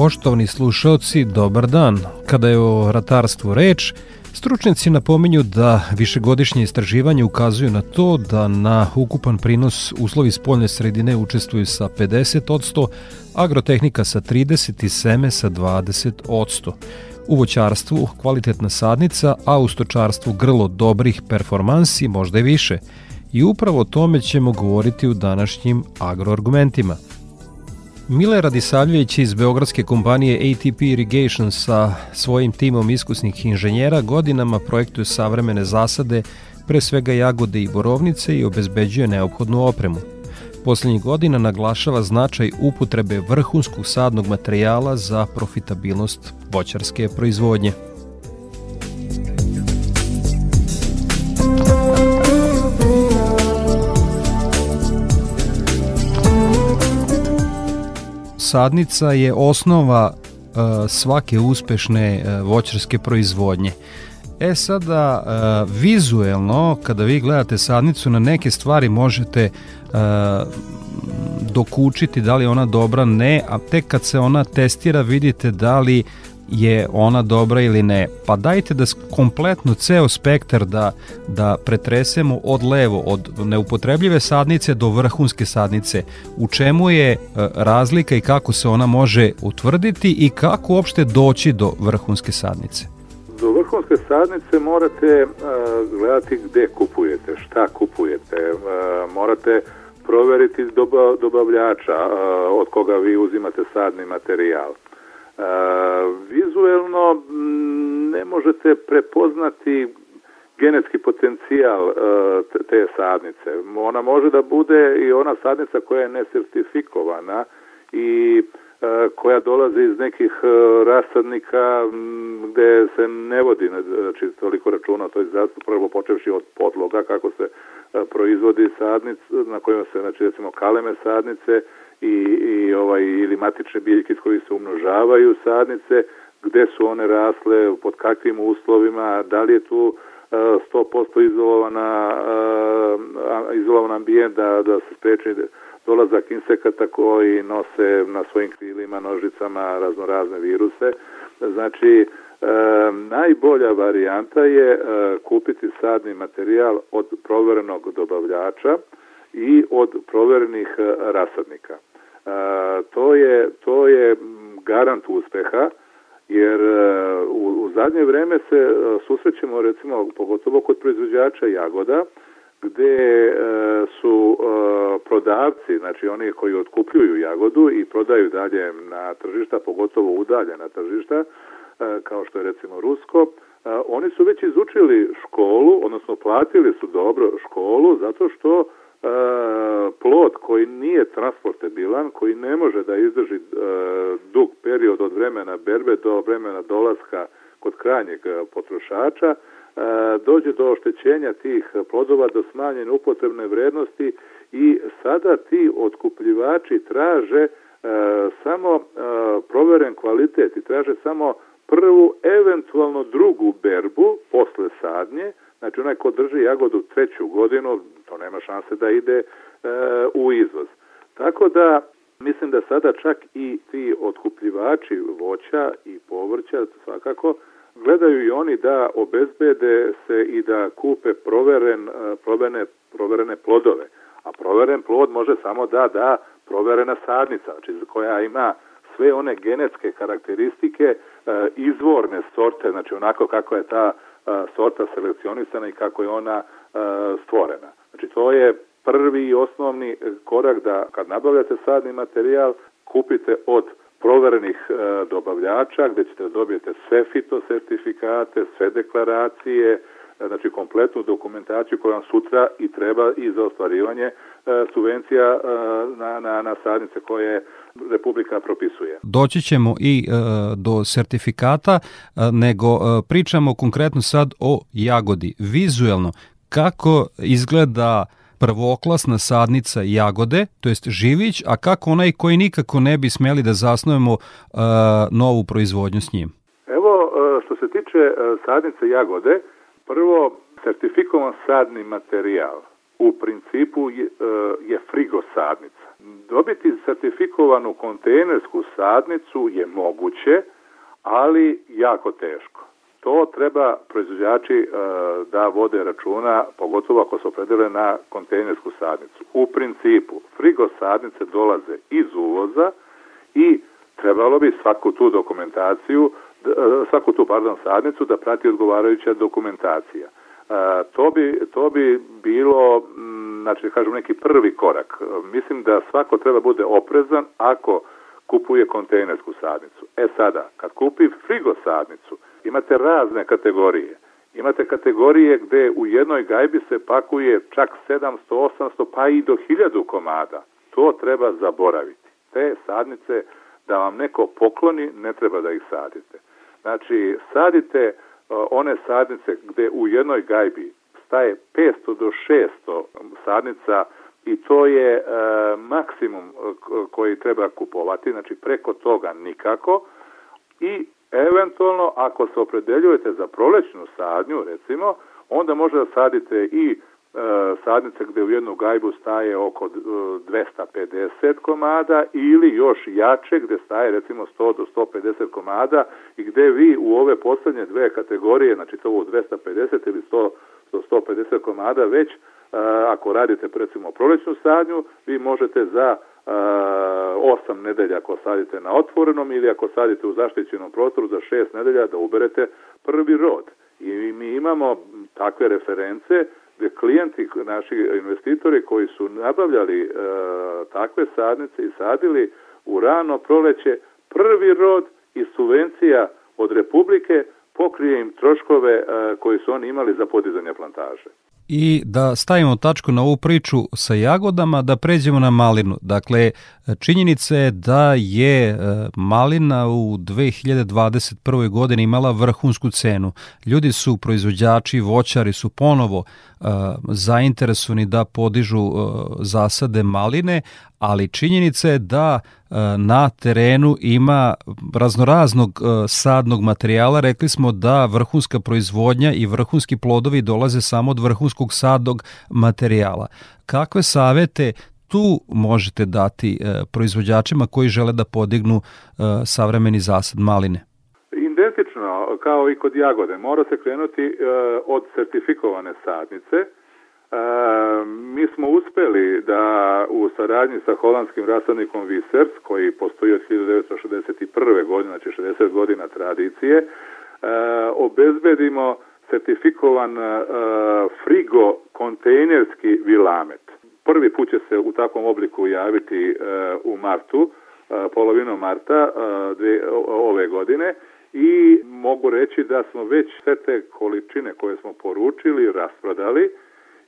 Poštovani slušalci, dobar dan. Kada je o ratarstvu reč, stručnjaci napominju da višegodišnje istraživanje ukazuju na to da na ukupan prinos uslovi spoljne sredine učestvuju sa 50%, agrotehnika sa 30% i seme sa 20%. U voćarstvu kvalitetna sadnica, a u stočarstvu grlo dobrih performansi, možda i više. I upravo o tome ćemo govoriti u današnjim agroargumentima – Mile Radisavljević iz beogradske kompanije ATP Irrigation sa svojim timom iskusnih inženjera godinama projektuje savremene zasade, pre svega jagode i borovnice i obezbeđuje neophodnu opremu. Poslednjih godina naglašava značaj upotrebe vrhunskog sadnog materijala za profitabilnost voćarske proizvodnje. Sadnica je osnova uh, svake uspešne uh, voćarske proizvodnje. E sada, uh, vizuelno, kada vi gledate sadnicu, na neke stvari možete dokučiti da li ona dobra, ne, a tek kad se ona testira vidite da li je ona dobra ili ne. Pa dajte da kompletno ceo spektar da, da pretresemo od levo, od neupotrebljive sadnice do vrhunske sadnice. U čemu je e, razlika i kako se ona može utvrditi i kako uopšte doći do vrhunske sadnice? Do vrhunske sadnice morate uh, gledati gde kupujete, šta kupujete, uh, morate proveriti doba, dobavljača od koga vi uzimate sadni materijal. Vizuelno ne možete prepoznati genetski potencijal e, te sadnice. Ona može da bude i ona sadnica koja je nesertifikovana i e, koja dolazi iz nekih rasadnika gde se ne vodi znači, toliko računa, to je zato prvo počevši od podloga kako se proizvodi sadnic, na kojima se, znači recimo kaleme sadnice, i, i ovaj, ili matične biljke iz kojih se umnožavaju sadnice, gde su one rasle, pod kakvim uslovima, da li je tu 100% izolovana, izolovan ambijent da, da se spreči dolazak insekata koji nose na svojim krilima, nožicama raznorazne viruse. Znači, e, najbolja varijanta je e, kupiti sadni materijal od proverenog dobavljača i od proverenih rasadnika to je, to je garant uspeha, jer e, u, u zadnje vreme se e, susrećemo recimo pogotovo kod proizvođača jagoda gde e, su prodavci, znači oni koji otkupljuju jagodu i prodaju dalje na tržišta, pogotovo udaljena tržišta, kao što je recimo Rusko, oni su već izučili školu, odnosno platili su dobro školu zato što plod koji nije transportabilan, koji ne može da izdrži e, dug period od vremena berbe do vremena dolaska kod krajnjeg potrošača, e, dođe do oštećenja tih plodova, do smanjene upotrebne vrednosti i sada ti otkupljivači traže samo proveren kvalitet i traže samo prvu, eventualno drugu berbu posle sadnje, Znači onaj ko drži jagodu treću godinu, to nema šanse da ide e, u izvoz. Tako da mislim da sada čak i ti otkupljivači voća i povrća svakako gledaju i oni da obezbede se i da kupe proveren, e, proverene, proverene plodove. A proveren plod može samo da da proverena sadnica, znači koja ima sve one genetske karakteristike izvorne sorte, znači onako kako je ta sorta selekcionisana i kako je ona stvorena. Znači to je prvi i osnovni korak da kad nabavljate sadni materijal kupite od proverenih e, dobavljača gdje ćete dobijete sve fitosertifikate, sve deklaracije, e, znači kompletnu dokumentaciju koja vam sutra i treba i za ostvarivanje e, subvencija e, na, na, na sadnice koje Republika propisuje. Doći ćemo i e, do sertifikata, e, nego e, pričamo konkretno sad o jagodi. Vizuelno, kako izgleda prvoklasna sadnica jagode, to jest živić, a kako onaj koji nikako ne bi smeli da zasnujemo uh, novu proizvodnju s njim? Evo, što se tiče sadnice jagode, prvo, sertifikovan sadni materijal u principu je, je frigo sadnica. Dobiti sertifikovanu kontejnersku sadnicu je moguće, ali jako teško. To treba proizvođači e, da vode računa, pogotovo ako se opredele na kontejnersku sadnicu. U principu, frigo sadnice dolaze iz uvoza i trebalo bi svaku tu dokumentaciju, e, svaku tu pardon, sadnicu da prati odgovarajuća dokumentacija. E, to bi, to bi bilo, znači da kažem, neki prvi korak. Mislim da svako treba bude oprezan ako kupuje kontejnersku sadnicu. E sada, kad kupi frigo sadnicu, imate razne kategorije. Imate kategorije gde u jednoj gajbi se pakuje čak 700, 800 pa i do 1000 komada. To treba zaboraviti. Te sadnice da vam neko pokloni, ne treba da ih sadite. Znači, sadite one sadnice gde u jednoj gajbi staje 500 do 600 sadnica i to je e, maksimum koji treba kupovati, znači preko toga nikako. I Eventualno, ako se opredeljujete za prolećnu sadnju, recimo, onda možda da sadite i e, sadnice gde u jednu gajbu staje oko 250 e, komada ili još jače gde staje recimo 100 do 150 komada i gde vi u ove poslednje dve kategorije, znači to u 250 ili 100 do 150 komada već e, ako radite recimo prolećnu sadnju, vi možete za osam nedelja ako sadite na otvorenom ili ako sadite u zaštićenom prostoru za šest nedelja da uberete prvi rod. I mi imamo takve reference klijenti, naši investitori koji su nabavljali e, takve sadnice i sadili u rano proleće prvi rod i subvencija od Republike pokrije im troškove e, koje su oni imali za podizanje plantaže i da stavimo tačku na ovu priču sa jagodama, da pređemo na malinu. Dakle, činjenica je da je e, malina u 2021. godini imala vrhunsku cenu. Ljudi su, proizvođači, voćari su ponovo uh, zainteresovani da podižu uh, zasade maline, ali činjenica je da uh, na terenu ima raznoraznog sadnog materijala. Rekli smo da vrhunska proizvodnja i vrhunski plodovi dolaze samo od vrhunskog sadnog materijala. Kakve savete tu možete dati proizvođačima koji žele da podignu savremeni zasad maline? Identično kao i kod jagode, mora se krenuti e, od sertifikovane sadnice. Mi smo uspeli da u saradnji sa holandskim rasadnikom Visers, koji postoji od 1961. godine, znači 60 godina tradicije, obezbedimo sertifikovan frigo kontejnerski vilamet. Prvi put će se u takvom obliku javiti e, u martu, e, polovinom marta e, dve, ove godine i mogu reći da smo već sve te količine koje smo poručili rasprodali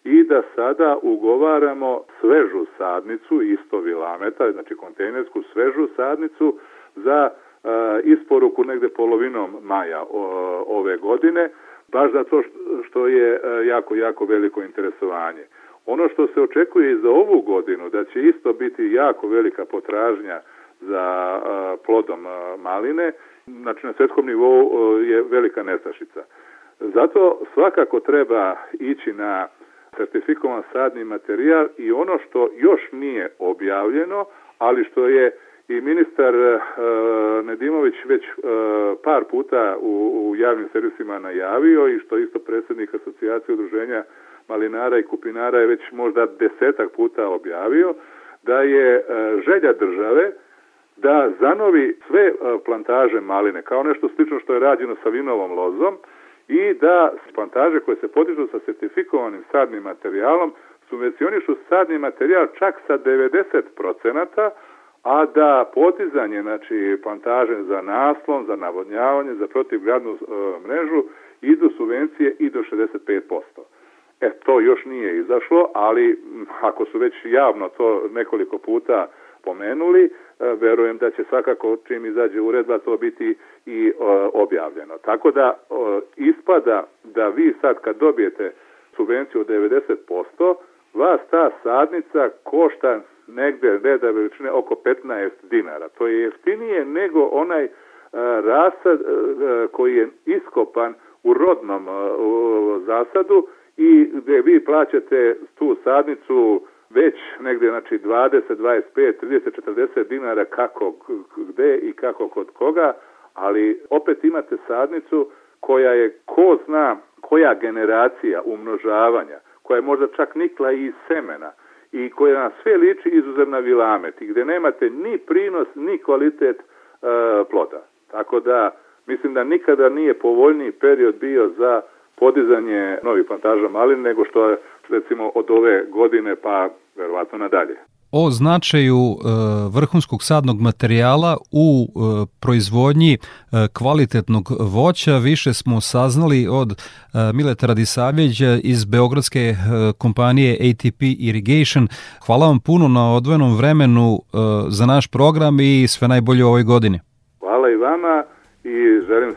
i da sada ugovaramo svežu sadnicu, isto vilameta, znači kontejnersku svežu sadnicu za e, isporuku negde polovinom maja o, ove godine, baš zato što je e, jako, jako veliko interesovanje. Ono što se očekuje i za ovu godinu, da će isto biti jako velika potražnja za a, plodom a, maline, znači na svetskom nivou je velika nestašica. Zato svakako treba ići na sertifikovan sadni materijal i ono što još nije objavljeno, ali što je i ministar uh, Nedimović već uh, par puta u, u javnim servisima najavio i što isto predsednik asocijacije udruženja malinara i kupinara je već možda desetak puta objavio, da je uh, želja države da zanovi sve plantaže maline, kao nešto slično što je rađeno sa vinovom lozom i da plantaže koje se podižu sa sertifikovanim sadnim materijalom subvencionišu sadni materijal čak sa 90%, a da podizanje znači, plantaže za naslon, za navodnjavanje, za protivgradnu e, mrežu idu subvencije i do 65%. E, to još nije izašlo, ali ako su već javno to nekoliko puta pomenuli, e, verujem da će svakako čim izađe uredba to biti i e, objavljeno. Tako da e, ispada da vi sad kad dobijete subvenciju od 90%, vas ta sadnica košta negde reda veličine oko 15 dinara. To je jeftinije nego onaj rasad koji je iskopan u rodnom zasadu i gde vi plaćate tu sadnicu već negde znači 20, 25, 30, 40 dinara kako gde i kako kod koga, ali opet imate sadnicu koja je ko zna koja generacija umnožavanja, koja je možda čak nikla iz semena i koja na sve liči izuzev na vilamet i gde nemate ni prinos ni kvalitet e, ploda. Tako da mislim da nikada nije povoljniji period bio za podizanje novih plantaža malin nego što je recimo od ove godine pa verovatno nadalje. O značaju e, vrhunskog sadnog materijala u e, proizvodnji e, kvalitetnog voća više smo saznali od Mileta Radisavljeđa iz beogradske kompanije ATP Irrigation. Hvala vam puno na odvojenom vremenu za naš program i sve najbolje u ovoj godini. Hvala i vama i želim e,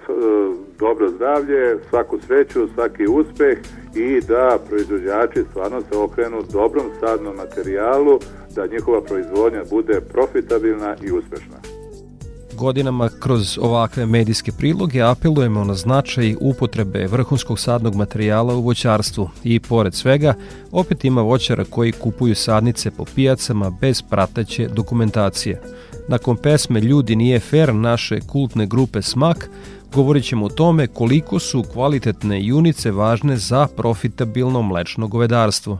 dobro zdravlje, svaku sreću, svaki uspeh i da proizvođači stvarno se okrenu dobrom sadnom materijalu, da njihova proizvodnja bude profitabilna i uspešna. Godinama kroz ovakve medijske priloge apelujemo na značaj upotrebe vrhunskog sadnog materijala u voćarstvu i pored svega opet ima voćara koji kupuju sadnice po pijacama bez prateće dokumentacije. Nakon pesme Ljudi nije fair naše kultne grupe Smak, govorit ćemo o tome koliko su kvalitetne junice važne za profitabilno mlečno govedarstvo.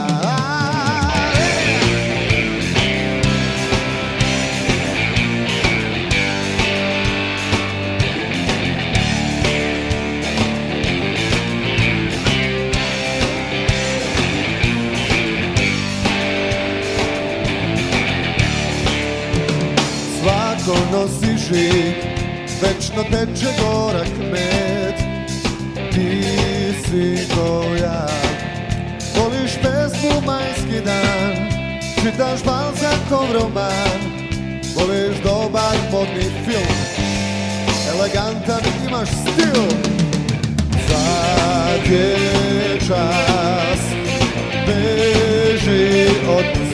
žig Večno teče gorak med Ti si ko ja Voliš pesmu majski dan. Čitaš Balzakov roman Voliš dobar modni film. Elegantan imaš stil Sad je čas Beži od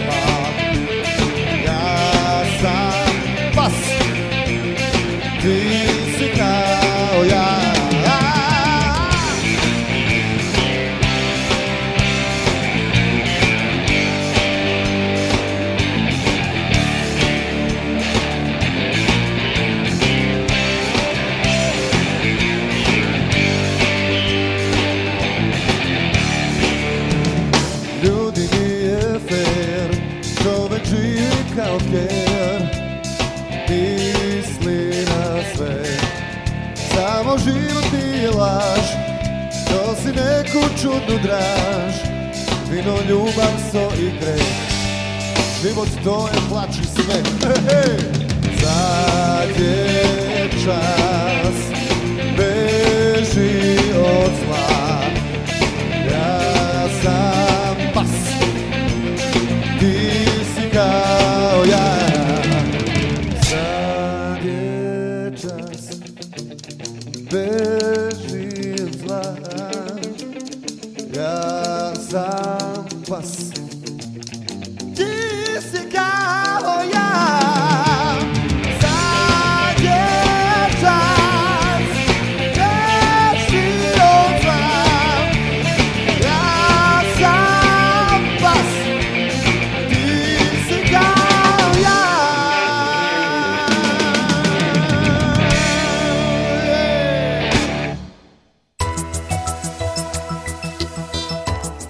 čudnu draž. Vino, ljubav, so i greh. Život to je plač i sve. Sad je čas Beži od zla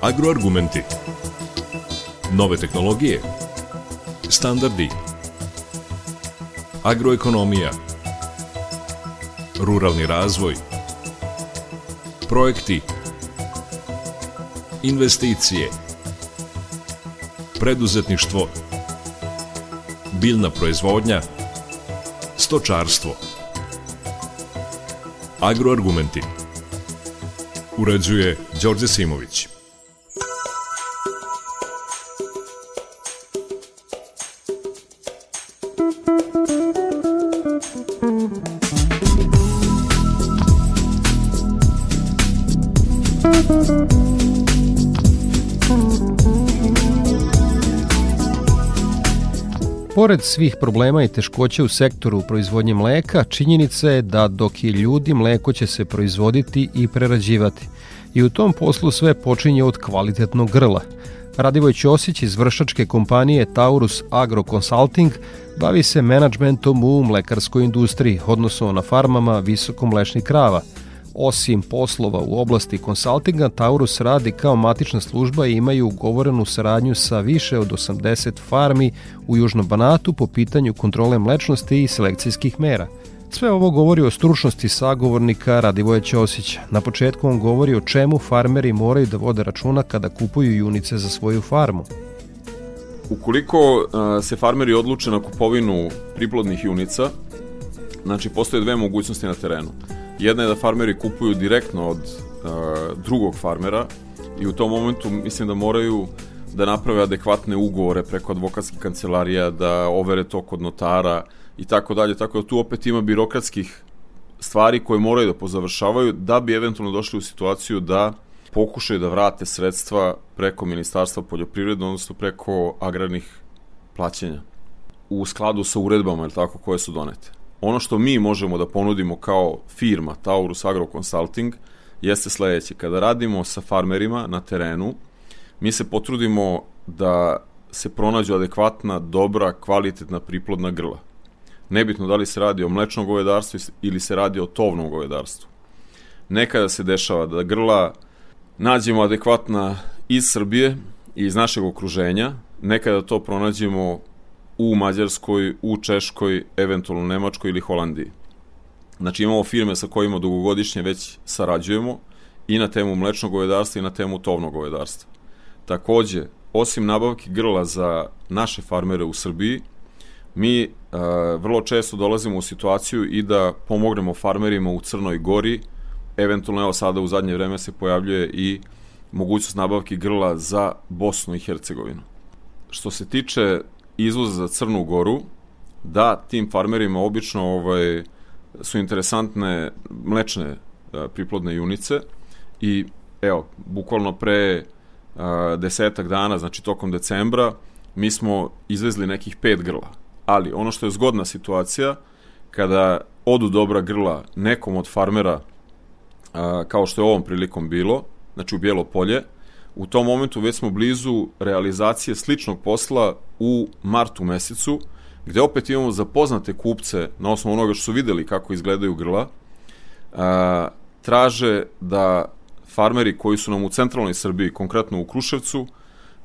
Agroargumenti. Nove tehnologije. Standardi. Agroekonomija. Ruralni razvoj. Projekti. Investicije. Preduzetništvo. Biljna proizvodnja. Stočarstvo. Agroargumenti. Uređuje Đorđe Simović. Pored svih problema i teškoća u sektoru proizvodnje mleka, činjenica je da dok je ljudi mleko će se proizvoditi i prerađivati. I u tom poslu sve počinje od kvalitetnog grla. Radivoj Ćosić iz vršačke kompanije Taurus Agro Consulting bavi se menadžmentom u mlekarskoj industriji, odnosno na farmama visokomlečnih krava – Osim poslova u oblasti konsaltinga, Taurus radi kao matična služba i imaju ugovorenu saradnju sa više od 80 farmi u Južnom Banatu po pitanju kontrole mlečnosti i selekcijskih mera. Sve ovo govori o stručnosti sagovornika Radivoja Ćosića. Na početku on govori o čemu farmeri moraju da vode računa kada kupuju junice za svoju farmu. Ukoliko uh, se farmeri odluče na kupovinu priplodnih junica, znači postoje dve mogućnosti na terenu. Jedna je da farmeri kupuju direktno od uh, drugog farmera i u tom momentu mislim da moraju da naprave adekvatne ugovore preko advokatskih kancelarija, da overe to kod notara i tako dalje, tako da tu opet ima birokratskih stvari koje moraju da pozavršavaju da bi eventualno došli u situaciju da pokušaju da vrate sredstva preko Ministarstva poljoprivrede, odnosno preko agrarnih plaćanja u skladu sa uredbama, ili tako, koje su donete. Ono što mi možemo da ponudimo kao firma Taurus Agro Consulting jeste sledeće. Kada radimo sa farmerima na terenu, mi se potrudimo da se pronađu adekvatna, dobra, kvalitetna priplodna grla. Nebitno da li se radi o mlečnom govedarstvu ili se radi o tovnom govedarstvu. Nekada se dešava da grla nađemo adekvatna iz Srbije i iz našeg okruženja, nekada to pronađemo u Mađarskoj, u Češkoj, eventualno Nemačkoj ili Holandiji. Znači imamo firme sa kojima dugogodišnje već sarađujemo i na temu mlečnog govedarstva i na temu tovnog govedarstva. Takođe, osim nabavki grla za naše farmere u Srbiji, mi e, vrlo često dolazimo u situaciju i da pomognemo farmerima u Crnoj Gori, eventualno evo sada u zadnje vreme se pojavljuje i mogućnost nabavki grla za Bosnu i Hercegovinu. Što se tiče izvoza za Crnu Goru, da tim farmerima obično ovaj, su interesantne mlečne a, priplodne junice i evo, bukvalno pre a, desetak dana, znači tokom decembra, mi smo izvezli nekih pet grla. Ali ono što je zgodna situacija, kada odu dobra grla nekom od farmera, a, kao što je ovom prilikom bilo, znači u Bijelo polje, u tom momentu već smo blizu realizacije sličnog posla u martu mesecu, gde opet imamo zapoznate kupce na osnovu onoga što su videli kako izgledaju grla, a, traže da farmeri koji su nam u centralnoj Srbiji, konkretno u Kruševcu,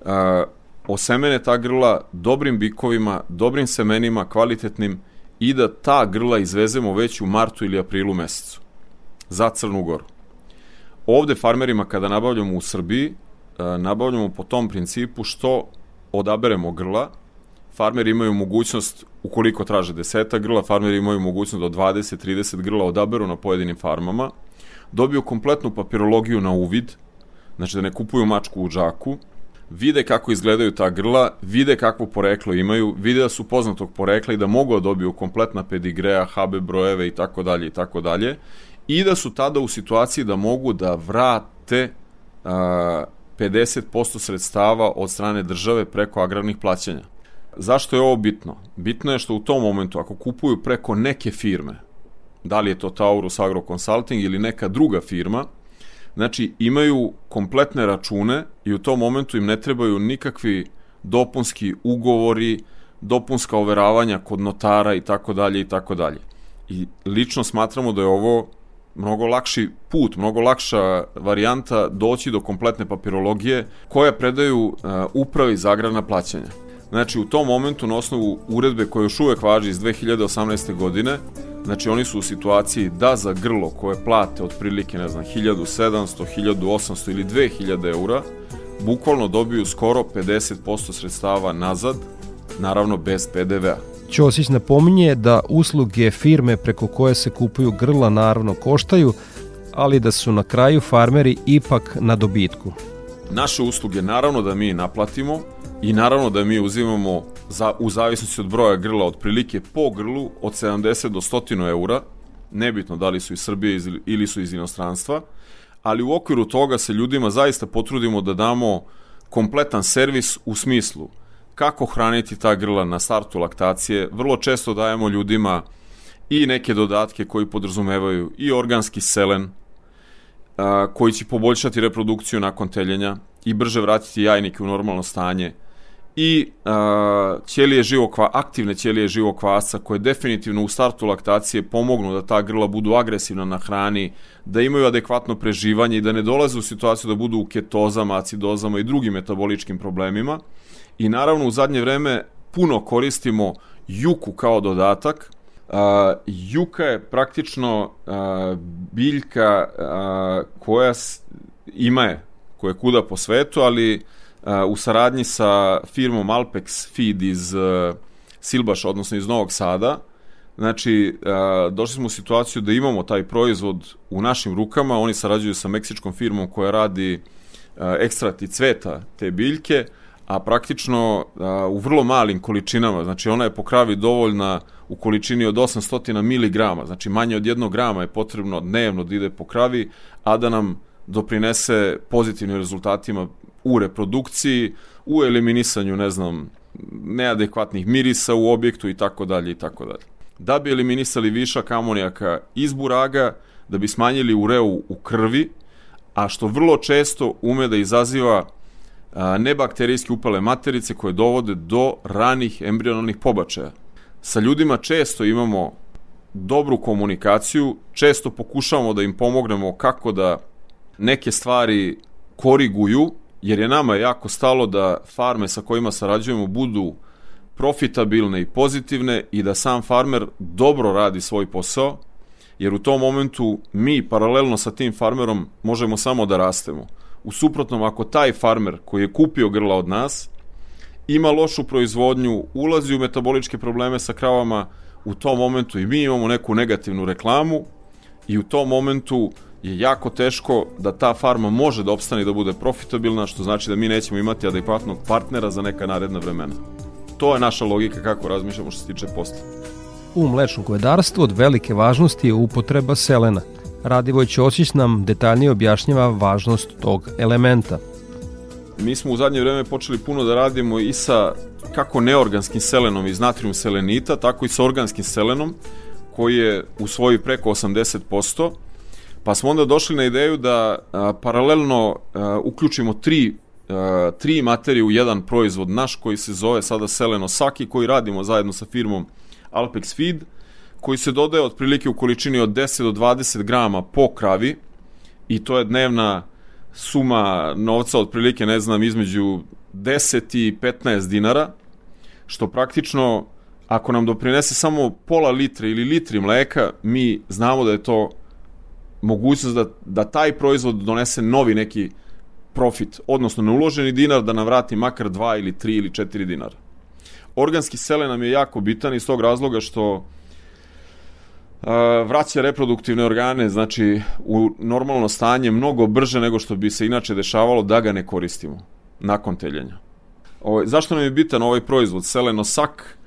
a, osemene ta grla dobrim bikovima, dobrim semenima, kvalitetnim i da ta grla izvezemo već u martu ili aprilu mesecu za Crnu Goru. Ovde farmerima kada nabavljamo u Srbiji, nabavljamo po tom principu što odaberemo grla, farmeri imaju mogućnost, ukoliko traže deseta grla, farmeri imaju mogućnost do 20-30 grla odaberu na pojedinim farmama, dobiju kompletnu papirologiju na uvid, znači da ne kupuju mačku u džaku, vide kako izgledaju ta grla, vide kakvo poreklo imaju, vide da su poznatog porekla i da mogu da dobiju kompletna pedigreja, HB brojeve i tako dalje i tako dalje. I da su tada u situaciji da mogu da vrate 50% sredstava od strane države preko agrarnih plaćanja. Zašto je ovo bitno? Bitno je što u tom momentu, ako kupuju preko neke firme, da li je to Taurus Agro Consulting ili neka druga firma, znači imaju kompletne račune i u tom momentu im ne trebaju nikakvi dopunski ugovori, dopunska overavanja kod notara i tako dalje i tako dalje. I lično smatramo da je ovo mnogo lakši put, mnogo lakša varijanta doći do kompletne papirologije koja predaju uh, upravi za agrarna plaćanja. Znači, u tom momentu, na osnovu uredbe koja još uvek važi iz 2018. godine, znači oni su u situaciji da za grlo koje plate otprilike, ne znam, 1700, 1800 ili 2000 eura, bukvalno dobiju skoro 50% sredstava nazad, naravno bez PDV-a. Ćosić napominje da usluge firme preko koje se kupuju grla naravno koštaju, ali da su na kraju farmeri ipak na dobitku. Naše usluge naravno da mi naplatimo i naravno da mi uzimamo za, u zavisnosti od broja grla otprilike po grlu od 70 do 100 eura, nebitno da li su iz Srbije ili su iz inostranstva, ali u okviru toga se ljudima zaista potrudimo da damo kompletan servis u smislu – kako hraniti ta grla na startu laktacije. Vrlo često dajemo ljudima i neke dodatke koji podrazumevaju i organski selen, a, koji će poboljšati reprodukciju nakon teljenja i brže vratiti jajnike u normalno stanje i a, ćelije živokva, aktivne ćelije živokvasca koje definitivno u startu laktacije pomognu da ta grla budu agresivna na hrani, da imaju adekvatno preživanje i da ne dolaze u situaciju da budu u ketozama, acidozama i drugim metaboličkim problemima i naravno u zadnje vreme puno koristimo juku kao dodatak. Uh, juka je praktično uh, biljka uh, koja ima je koja je kuda po svetu, ali uh, u saradnji sa firmom Alpex Feed iz uh, Silbaša, odnosno iz Novog Sada, Znači, uh, došli smo u situaciju da imamo taj proizvod u našim rukama, oni sarađuju sa meksičkom firmom koja radi uh, ekstrakt i cveta te biljke, a praktično a, u vrlo malim količinama, znači ona je po kravi dovoljna u količini od 800 mg, znači manje od jednog grama je potrebno dnevno da ide po kravi, a da nam doprinese pozitivnim rezultatima u reprodukciji, u eliminisanju, ne znam, neadekvatnih mirisa u objektu i tako dalje i tako dalje. Da bi eliminisali višak amonijaka iz buraga, da bi smanjili ureu u krvi, a što vrlo često ume da izaziva nebakterijske upale materice koje dovode do ranih embrionalnih pobačaja. Sa ljudima često imamo dobru komunikaciju, često pokušavamo da im pomognemo kako da neke stvari koriguju, jer je nama jako stalo da farme sa kojima sarađujemo budu profitabilne i pozitivne i da sam farmer dobro radi svoj posao, jer u tom momentu mi paralelno sa tim farmerom možemo samo da rastemo. U suprotnom, ako taj farmer koji je kupio grla od nas ima lošu proizvodnju, ulazi u metaboličke probleme sa kravama, u tom momentu i mi imamo neku negativnu reklamu i u tom momentu je jako teško da ta farma može da opstane i da bude profitabilna, što znači da mi nećemo imati adekvatnog partnera za neka naredna vremena. To je naša logika kako razmišljamo što se tiče posla. U mlečnom govedarstvu od velike važnosti je upotreba selena – Radivoj Ćosić nam detaljnije objašnjava važnost tog elementa. Mi smo u zadnje vreme počeli puno da radimo i sa kako neorganskim selenom iz natrium selenita, tako i sa organskim selenom, koji je u svoji preko 80%, pa smo onda došli na ideju da a, paralelno a, uključimo tri a, tri materije u jedan proizvod naš koji se zove sada Seleno Saki koji radimo zajedno sa firmom Alpex Feed koji se dodaje otprilike u količini od 10 do 20 grama po kravi i to je dnevna suma novca otprilike, ne znam, između 10 i 15 dinara, što praktično, ako nam doprinese samo pola litre ili litri mleka, mi znamo da je to mogućnost da, da taj proizvod donese novi neki profit, odnosno neuloženi dinar da nam vrati makar 2 ili 3 ili 4 dinara. Organski sele nam je jako bitan iz tog razloga što vraća reproduktivne organe, znači u normalno stanje mnogo brže nego što bi se inače dešavalo da ga ne koristimo nakon teljenja. Ovo, ovaj, zašto nam je bitan ovaj proizvod selenosak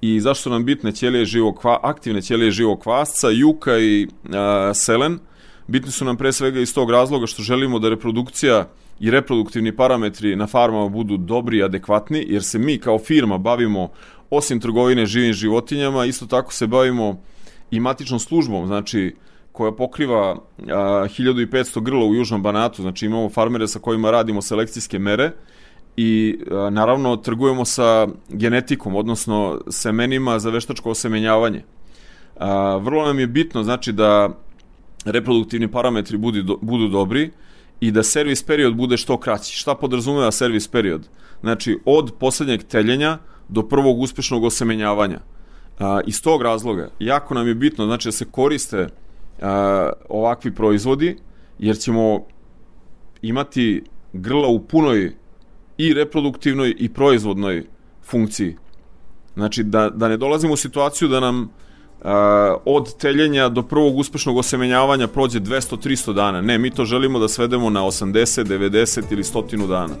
i zašto nam bitne ćelije živog aktivne ćelije živog kvasca, juka i a, selen? Bitni su nam pre svega iz tog razloga što želimo da reprodukcija i reproduktivni parametri na farmama budu dobri i adekvatni, jer se mi kao firma bavimo osim trgovine živim životinjama, isto tako se bavimo i matičnom službom, znači koja pokriva a, 1500 grla u Južnom Banatu, znači imamo farmere sa kojima radimo selekcijske mere i a, naravno trgujemo sa genetikom, odnosno semenima za veštačko osemenjavanje. A, vrlo nam je bitno znači da reproduktivni parametri budu, do, budu dobri i da servis period bude što kraći. Šta podrazumeva servis period? Znači, od poslednjeg teljenja do prvog uspešnog osemenjavanja. A, iz tog razloga, jako nam je bitno znači, da se koriste a, ovakvi proizvodi, jer ćemo imati grla u punoj i reproduktivnoj i proizvodnoj funkciji. Znači, da, da ne dolazimo u situaciju da nam a, od teljenja do prvog uspešnog osemenjavanja prođe 200-300 dana. Ne, mi to želimo da svedemo na 80, 90 ili 100 dana.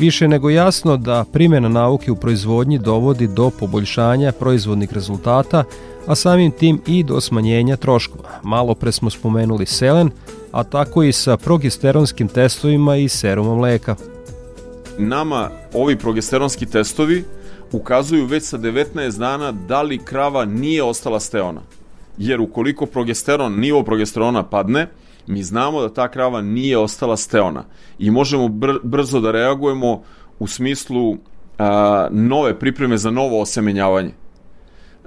Više nego jasno da primjena nauke u proizvodnji dovodi do poboljšanja proizvodnih rezultata, a samim tim i do smanjenja troškova. Malo pre smo spomenuli selen, a tako i sa progesteronskim testovima i serumom mleka. Nama ovi progesteronski testovi ukazuju već sa 19 dana da li krava nije ostala steona. Jer ukoliko progesteron, nivo progesterona padne, mi znamo da ta krava nije ostala steona i možemo br brzo da reagujemo u smislu a, nove pripreme za novo osemenjavanje.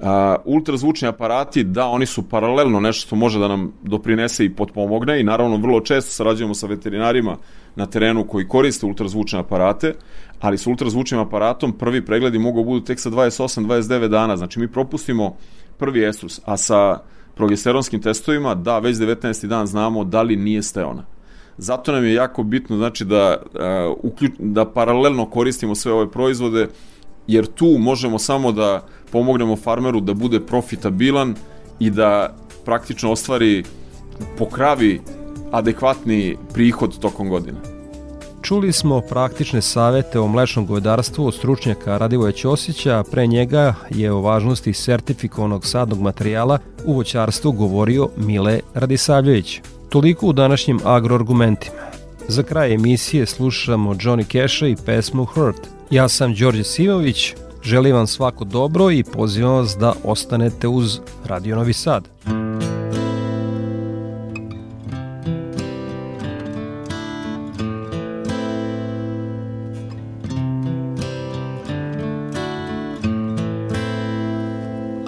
A, ultrazvučni aparati, da, oni su paralelno nešto što može da nam doprinese i potpomogne i naravno vrlo često sarađujemo sa veterinarima na terenu koji koriste ultrazvučne aparate, ali sa ultrazvučnim aparatom prvi pregledi mogu budu tek sa 28-29 dana, znači mi propustimo prvi estrus, a sa progesteronskim testovima, da, već 19. dan znamo da li nije steona. Zato nam je jako bitno znači da, uključ, da paralelno koristimo sve ove proizvode, jer tu možemo samo da pomognemo farmeru da bude profitabilan i da praktično ostvari po kravi adekvatni prihod tokom godine. Čuli smo praktične savete o mlečnom govedarstvu od stručnjaka Radivoja Ćosića, a pre njega je o važnosti sertifikovanog sadnog materijala u voćarstvu govorio Mile Radisavljević. Toliko u današnjim agroargumentima. Za kraj emisije slušamo Johnny Cash i pesmu Hurt. Ja sam Đorđe Simović, želim vam svako dobro i pozivam vas da ostanete uz Radio Novi Sad.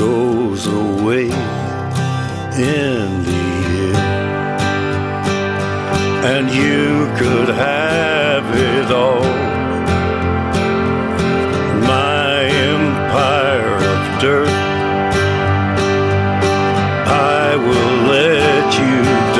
goes away in the end. And you could have it all. My empire of dirt. I will let you down.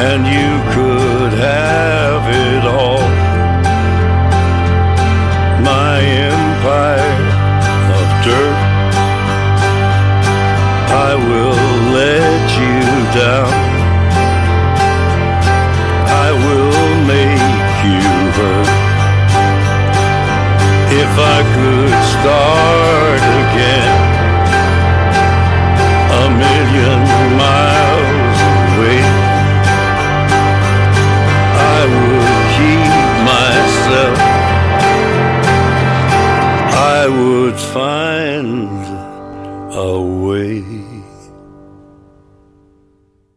And you could have it all. My empire of dirt. I will let you down. I will make you hurt. If I could start again, a million would find a way.